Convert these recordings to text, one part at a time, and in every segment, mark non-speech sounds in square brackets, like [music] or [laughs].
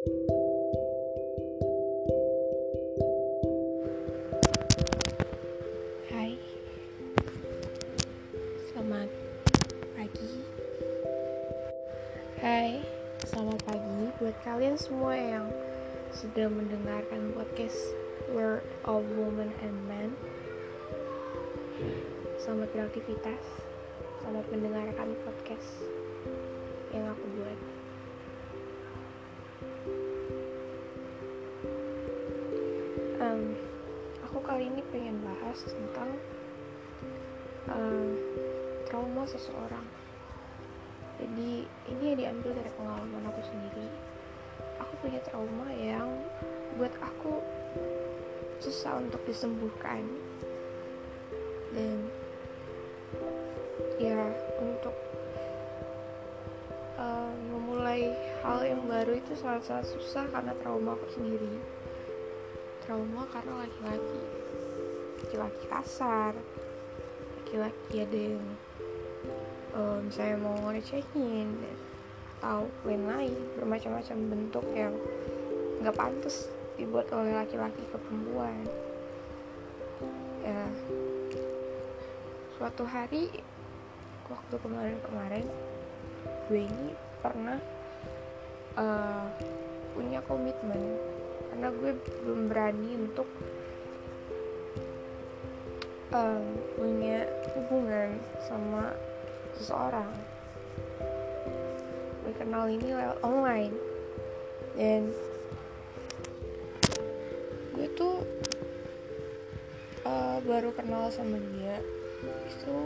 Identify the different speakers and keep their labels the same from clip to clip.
Speaker 1: Hai. Selamat pagi. Hai Selamat pagi buat kalian semua yang Sudah mendengarkan podcast Word of Woman and Man Selamat beraktivitas Selamat mendengarkan podcast um, aku kali ini pengen bahas tentang uh, trauma seseorang. Jadi ini yang diambil dari pengalaman aku sendiri. Aku punya trauma yang buat aku susah untuk disembuhkan. Dan ya untuk uh, memulai hal yang baru itu sangat-sangat susah karena trauma aku sendiri trauma karena laki-laki. Laki-laki kasar. Laki-laki ada yang uh, misalnya mau ngecehin atau lain-lain. Bermacam-macam bentuk yang nggak pantas dibuat oleh laki-laki ke perempuan. Ya. Suatu hari waktu kemarin-kemarin gue ini pernah uh, punya komitmen karena gue belum berani untuk um, punya hubungan sama seseorang. Gue kenal ini lewat online. Dan gue tuh uh, baru kenal sama dia itu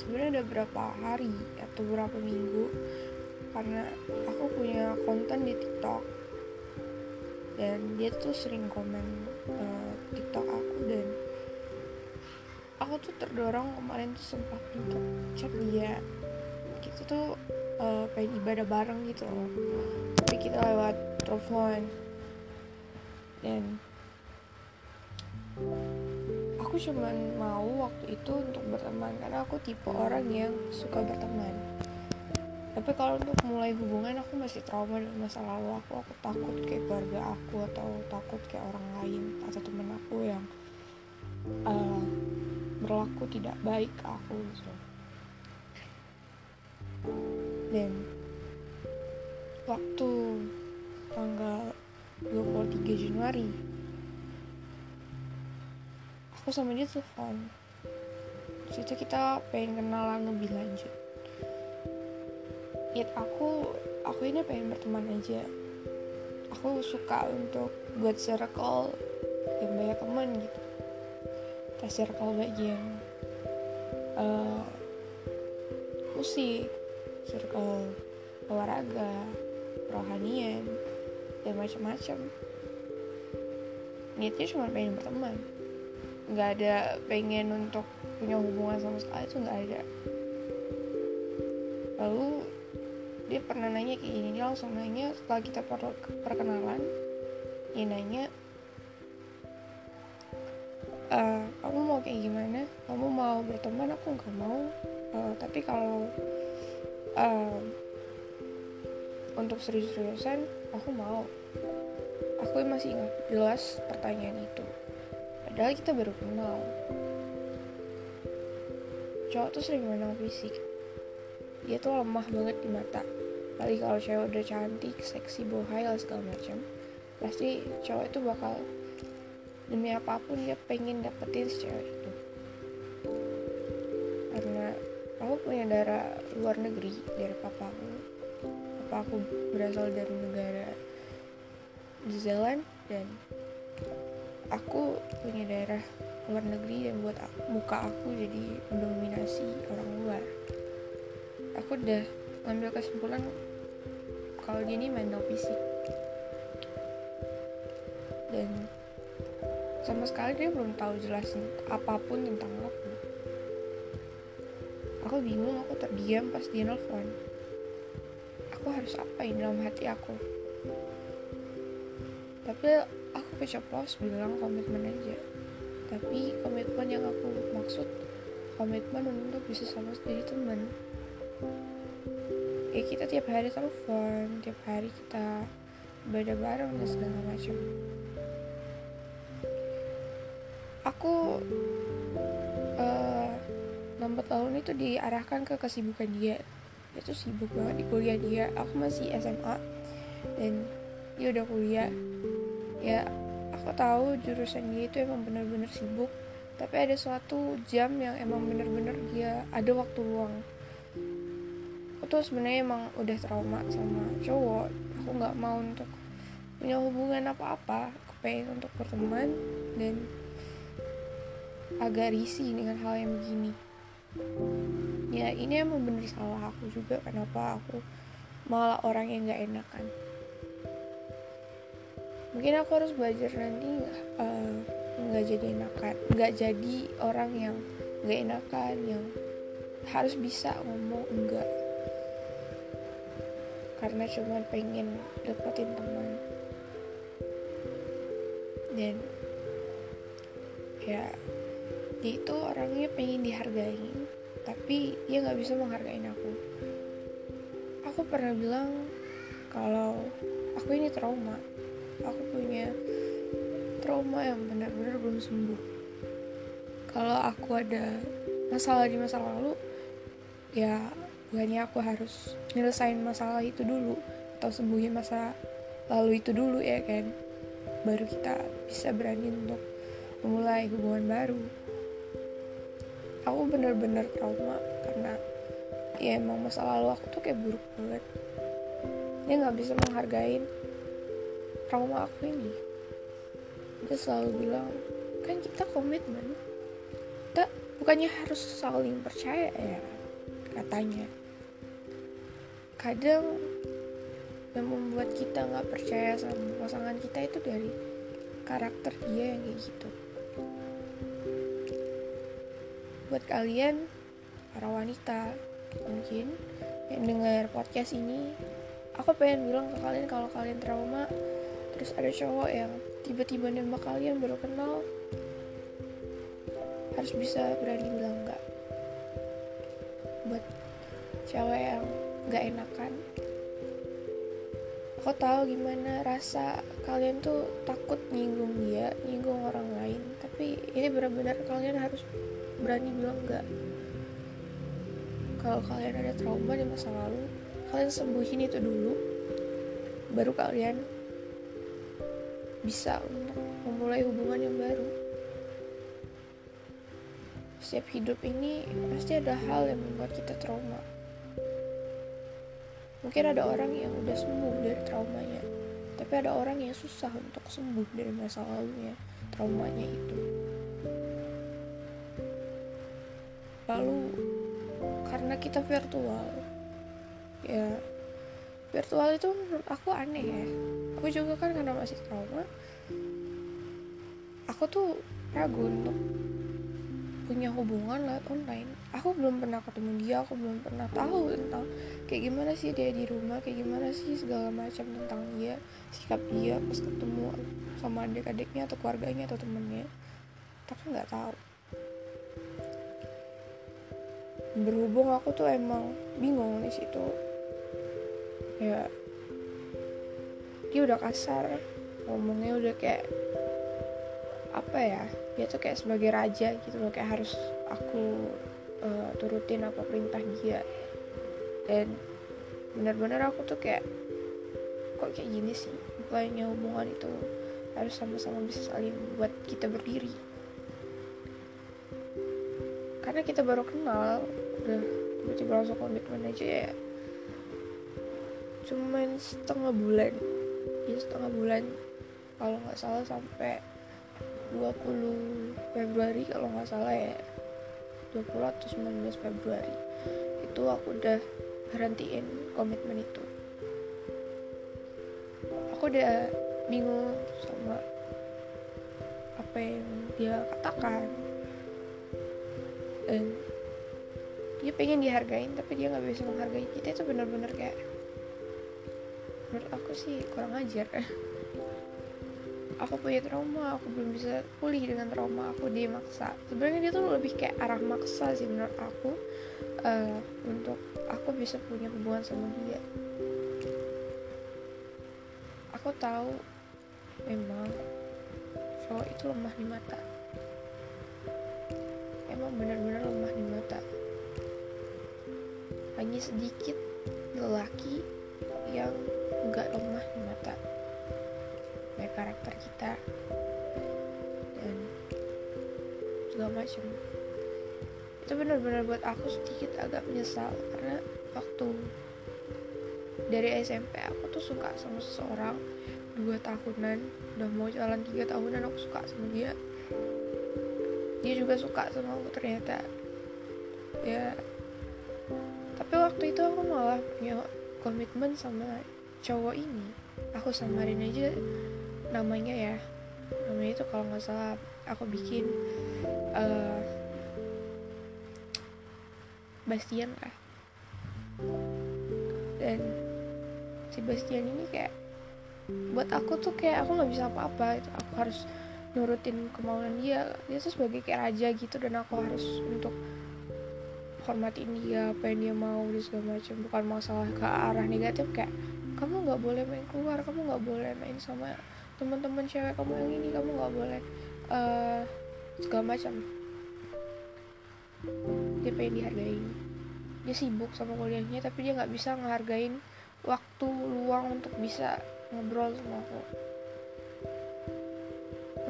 Speaker 1: sebenarnya udah berapa hari atau berapa minggu. Karena aku punya konten di TikTok dan dia tuh sering komen uh, TikTok aku dan aku tuh terdorong kemarin tuh sempat untuk chat dia. Kita tuh uh, pengen ibadah bareng gitu loh. Tapi kita lewat telepon. Dan aku cuman mau waktu itu untuk berteman karena aku tipe orang yang suka berteman tapi kalau untuk mulai hubungan aku masih trauma dari masa lalu aku. Aku takut kayak keluarga aku atau takut kayak orang lain atau temen aku yang uh, berlaku tidak baik ke aku gitu. Dan waktu tanggal 23 Januari aku sama dia telepon situ kita pengen kenalan lebih lanjut ya aku aku ini pengen berteman aja. Aku suka untuk buat circle yang banyak teman gitu. Kita circle bagian uh, musik circle olahraga rohanian dan macam-macam. Niatnya cuma pengen berteman. Nggak ada pengen untuk punya hubungan sama sekali itu nggak ada. Lalu dia pernah nanya kayak gini dia langsung nanya setelah kita per perkenalan dia nanya e, kamu mau kayak gimana? Kamu mau berteman? Aku nggak mau. Uh, tapi kalau uh, untuk serius-seriusan aku mau. Aku masih ingat jelas pertanyaan itu. Padahal kita baru kenal. Cowok tuh sering menang fisik dia tuh lemah banget di mata. Apalagi kalau cewek udah cantik seksi bohai lah segala macam. Pasti cowok itu bakal demi apa pun dia pengen dapetin si cewek itu. Karena aku punya darah luar negeri dari papaku papa aku berasal dari negara New Zealand dan aku punya daerah luar negeri yang buat aku, muka aku jadi mendominasi orang luar aku udah ngambil kesimpulan kalau dia ini mental fisik. Dan sama sekali dia belum tahu jelasin apa pun tentang aku. Aku bingung aku terdiam pas dia nelfon. Aku harus apa ini dalam hati aku? Tapi aku keceplos bilang komitmen aja. Tapi komitmen yang aku maksud komitmen untuk bisa sama jadi teman ya kita tiap hari telepon tiap hari kita ibadah bareng dan segala macam. Aku uh, tahun itu diarahkan ke kesibukan dia. Dia sibuk banget di kuliah dia. Aku masih SMA dan dia udah kuliah. Ya aku tahu jurusan dia itu emang bener-bener sibuk tapi ada suatu jam yang emang bener-bener dia ada waktu luang aku tuh sebenarnya emang udah trauma sama cowok. Aku nggak mau untuk punya hubungan apa-apa. Aku pengen untuk berteman dan agak risih dengan hal yang begini. Ya ini emang bener salah aku juga kenapa aku malah orang yang gak enakan. Mungkin aku harus belajar nanti uh, nggak jadi enakan nggak jadi orang yang nggak enakan yang harus bisa ngomong enggak karena cuma pengen dapetin teman. Dan ya dia itu orangnya pengen dihargai tapi dia nggak bisa menghargai aku. Aku pernah bilang kalau aku ini trauma. Aku punya trauma yang benar-benar belum sembuh. Kalau aku ada masalah di masa lalu ya bukannya aku harus nyelesain masalah itu dulu atau sembuhin masa lalu itu dulu ya kan? Baru kita bisa berani untuk memulai hubungan baru. Aku bener-bener trauma karena ya emang masa lalu aku tuh kayak buruk banget. Dia nggak bisa menghargai trauma aku ini. Dia selalu bilang kan kita komitmen kita bukannya harus saling percaya ya katanya. Kadang yang membuat kita nggak percaya sama pasangan kita itu dari karakter dia yang kayak gitu. Buat kalian para wanita mungkin yang dengar podcast ini aku pengen bilang ke kalian kalau kalian trauma terus ada cowok yang tiba-tiba nembak kalian baru kenal harus bisa berani bilang enggak buat cewek yang gak enakan. Aku tahu gimana rasa kalian tuh takut nyinggung dia nyinggung orang lain. Tapi ini benar-benar kalian harus berani bilang enggak kalau kalian ada trauma di masa lalu kalian sembuhin itu dulu baru kalian bisa untuk memulai hubungan yang baru setiap hidup ini pasti ada hal yang membuat kita trauma. Mungkin ada orang yang udah sembuh dari traumanya tapi ada orang yang susah untuk sembuh dari masa lalunya traumanya itu. Lalu karena kita virtual ya virtual itu menurut aku aneh ya. Aku juga kan karena masih trauma aku tuh ragu untuk punya hubungan lewat online. Aku belum pernah ketemu dia aku belum pernah tahu tentang kayak gimana sih dia di rumah kayak gimana sih segala macam tentang dia sikap dia pas ketemu sama adik-adiknya atau keluarganya atau temennya. Tapi nggak tahu. Berhubung aku tuh emang bingung di situ. Ya dia udah kasar ngomongnya udah kayak apa ya dia tuh kayak sebagai raja gitu loh kayak harus aku uh, turutin apa perintah dia. Dan benar-benar aku tuh kayak kok kayak gini sih? Bukannya hubungan itu harus sama-sama bisa saling buat kita berdiri. Karena kita baru kenal udah tiba-tiba langsung komitmen aja ya. Cuman setengah bulan ya setengah bulan kalau nggak salah sampai 20 Februari kalau nggak salah ya. 20 atau 19 Februari. Itu aku udah berhentiin komitmen itu. Aku udah bingung sama apa yang dia katakan. Dan dia pengen dihargain tapi dia nggak bisa menghargai. Kita itu benar-benar kayak menurut aku sih kurang ajar [laughs] aku punya trauma aku belum bisa pulih dengan trauma aku dia maksa sebenarnya dia tuh lebih kayak arah maksa sih menurut aku uh, untuk aku bisa punya hubungan sama dia. Aku tahu memang cowok itu lemah di mata. Emang benar-benar lemah di mata. Hanya sedikit lelaki yang enggak lemah di mata kayak karakter kita dan segala macam. Itu benar-benar buat aku sedikit agak menyesal karena waktu dari SMP aku tuh suka sama seseorang dua tahunan udah mau jalan tiga tahunan aku suka sama dia. Dia juga suka sama aku ternyata. Ya tapi waktu itu aku malah punya komitmen sama cowok ini. Aku samarin aja namanya ya namanya itu kalau nggak salah aku bikin uh, Bastian lah. Dan si Bastian ini kayak buat aku tuh kayak aku nggak bisa apa-apa itu aku harus nurutin kemauan dia. Dia tuh sebagai kayak raja gitu dan aku harus untuk hormatin dia apa yang dia mau dan segala macam. Bukan masalah ke arah negatif kayak kamu nggak boleh main keluar kamu nggak boleh main sama teman-teman cewek kamu yang ini kamu nggak boleh uh, segala macam. Dia pengen dihargain. Dia sibuk sama kuliahnya tapi dia nggak bisa ngehargain waktu luang untuk bisa ngobrol sama aku.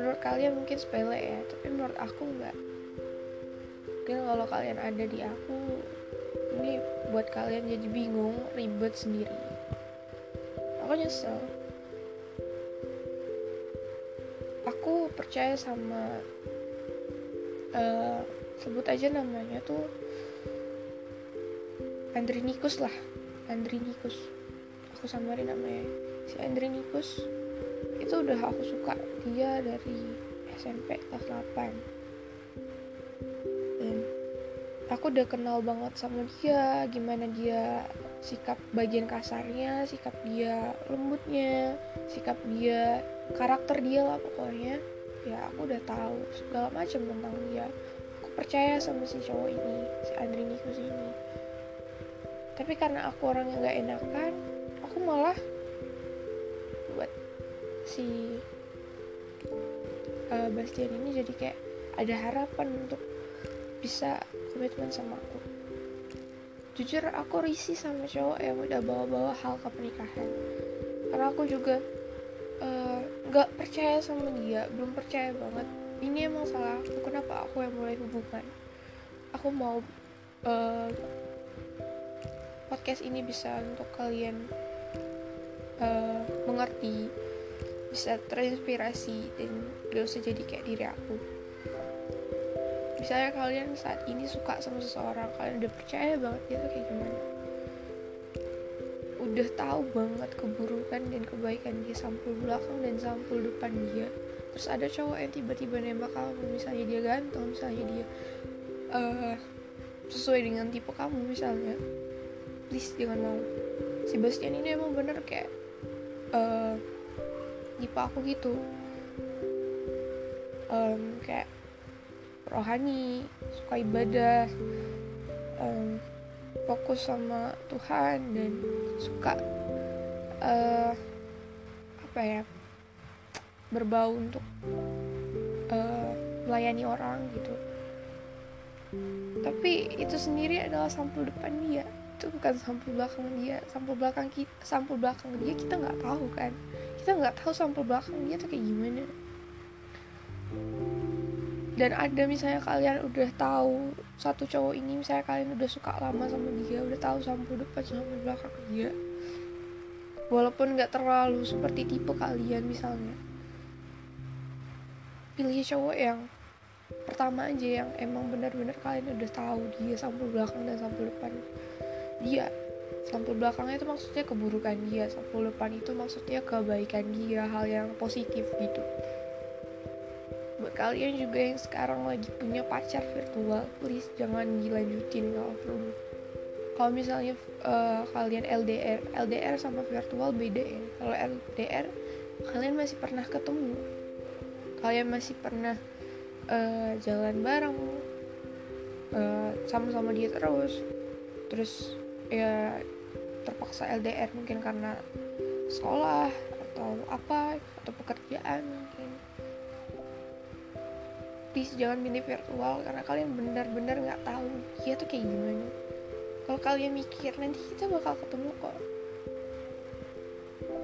Speaker 1: Menurut kalian mungkin sepele ya tapi menurut aku nggak. Mungkin kalau kalian ada di aku ini buat kalian jadi bingung ribet sendiri. Aku nyesel percaya sama uh, sebut aja namanya tuh Andrinikus lah. Andrinikus aku samarin namanya. Si Andrinikus itu udah aku suka. Dia dari SMP kelas 8 dan aku udah kenal banget sama dia. Gimana dia sikap bagian kasarnya sikap dia lembutnya sikap dia karakter dia lah pokoknya ya aku udah tahu segala macam tentang dia. Percaya sama si cowok ini si Andrinikus ini. Tapi karena aku orang yang gak enakan aku malah buat si uh, Bastian ini jadi kayak ada harapan untuk bisa komitmen sama aku. Jujur aku risih sama cowok yang udah bawa-bawa hal ke pernikahan. Karena aku juga eh, nggak percaya sama dia belum percaya banget. Ini emang salah aku. Kenapa aku yang mulai hubungan? Aku mau uh, podcast ini bisa untuk kalian uh, mengerti bisa terinspirasi dan gak usah jadi kayak diri aku. Misalnya kalian saat ini suka sama seseorang kalian udah percaya banget dia tuh kayak gimana udah tahu banget keburukan dan kebaikan dia sampul belakang dan sampul depan dia. Terus ada cowok yang tiba-tiba nembak kamu misalnya dia ganteng misalnya dia uh, sesuai dengan tipe kamu misalnya. Please jangan mau. Si Bastian ini emang bener kayak uh, tipe aku gitu. Um, kayak rohani suka ibadah. Um, fokus sama Tuhan dan suka uh, apa ya berbau untuk uh, melayani orang gitu. Tapi itu sendiri adalah sampul depan dia. Itu bukan sampul belakang dia. Sampul belakang kita sampul belakang dia kita nggak tahu kan. Kita nggak tahu sampul belakang dia tuh kayak gimana dan ada misalnya kalian udah tahu satu cowok ini misalnya kalian udah suka lama sama dia udah tahu sampul depan sampul belakang dia. Walaupun nggak terlalu seperti tipe kalian misalnya. Pilih cowok yang pertama aja yang emang benar-benar kalian udah tahu dia sampul belakang dan sampul depan dia. Sampul belakangnya itu maksudnya keburukan dia sampul depan itu maksudnya kebaikan dia hal yang positif gitu kalian juga yang sekarang lagi punya pacar virtual please jangan dilanjutin kalau perlu kalau misalnya uh, kalian LDR LDR sama virtual beda ya. Kalau LDR kalian masih pernah ketemu. Kalian masih pernah uh, jalan bareng uh, sama-sama dia terus. Terus ya terpaksa LDR mungkin karena sekolah atau apa atau pekerjaan please jangan milih virtual karena kalian benar-benar nggak tahu dia tuh kayak gimana. Kalau kalian mikir nanti kita bakal ketemu kok.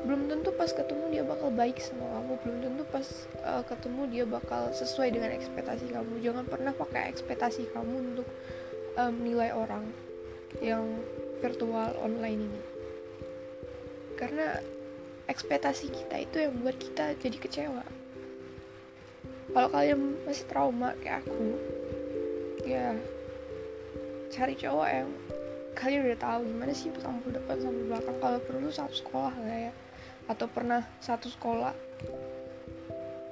Speaker 1: Belum tentu pas ketemu dia bakal baik sama kamu. Belum tentu pas uh, ketemu dia bakal sesuai dengan ekspektasi kamu. Jangan pernah pakai ekspektasi kamu untuk um, menilai orang yang virtual online ini. Karena ekspektasi kita itu yang buat kita jadi kecewa kalau kalian masih trauma kayak aku ya cari cowok yang kalian udah tahu gimana sih tampil depan sama belakang. Kalau perlu satu sekolah lah ya. Atau pernah satu sekolah.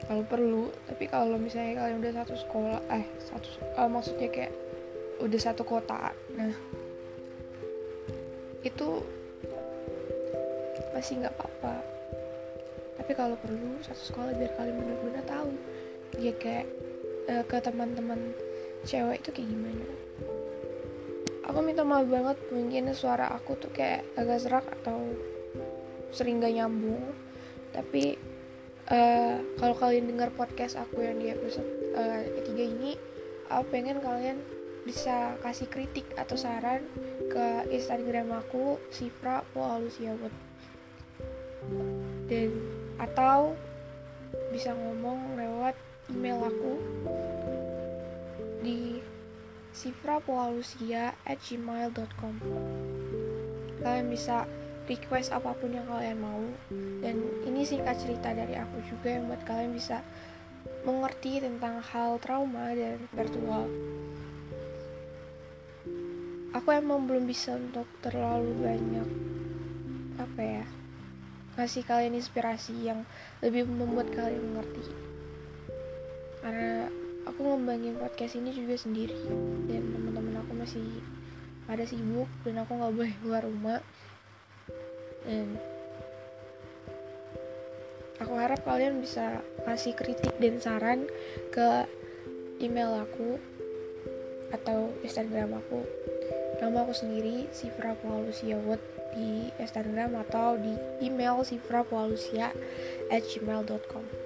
Speaker 1: Kalau perlu tapi kalau misalnya kalian udah satu sekolah eh satu uh, maksudnya kayak udah satu kota nah itu masih nggak apa-apa. Tapi kalau perlu satu sekolah biar kalian benar-benar tahu ya kayak uh, ke teman-teman cewek itu kayak gimana? Aku minta maaf banget mungkin suara aku tuh kayak agak serak atau sering gak nyambung. Tapi uh, kalau kalian dengar podcast aku yang di episode uh, ketiga ini aku pengen kalian bisa kasih kritik atau saran ke Instagram aku Sifra Poalusia buat dan atau bisa ngomong lewat email aku di gmail.com kalian bisa request apa pun yang kalian mau dan ini singkat cerita dari aku juga yang buat kalian bisa mengerti tentang hal trauma dan virtual. Aku emang belum bisa untuk terlalu banyak apa ya ngasih kalian inspirasi yang lebih membuat kalian mengerti karena aku ngembangin podcast ini juga sendiri. Dan teman-teman aku masih pada sibuk dan aku nggak boleh keluar rumah. Dan aku harap kalian bisa kasih kritik dan saran ke email aku atau Instagram aku. Nama aku sendiri Sifra Paulusia Wood di Instagram atau di email Sifra Paulusia at gmail.com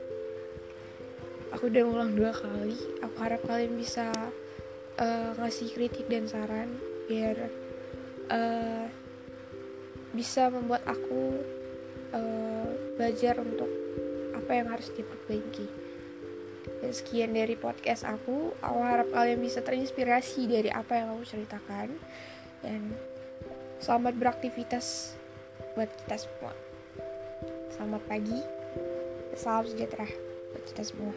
Speaker 1: aku udah ngulang dua kali. Aku harap kalian bisa uh, ngasih kritik dan saran biar uh, bisa membuat aku uh, belajar untuk apa yang harus diperbaiki. Dan sekian dari podcast aku. Aku harap kalian bisa terinspirasi dari apa yang aku ceritakan. Dan selamat beraktivitas buat kita semua. Selamat pagi. Salam sejahtera buat kita semua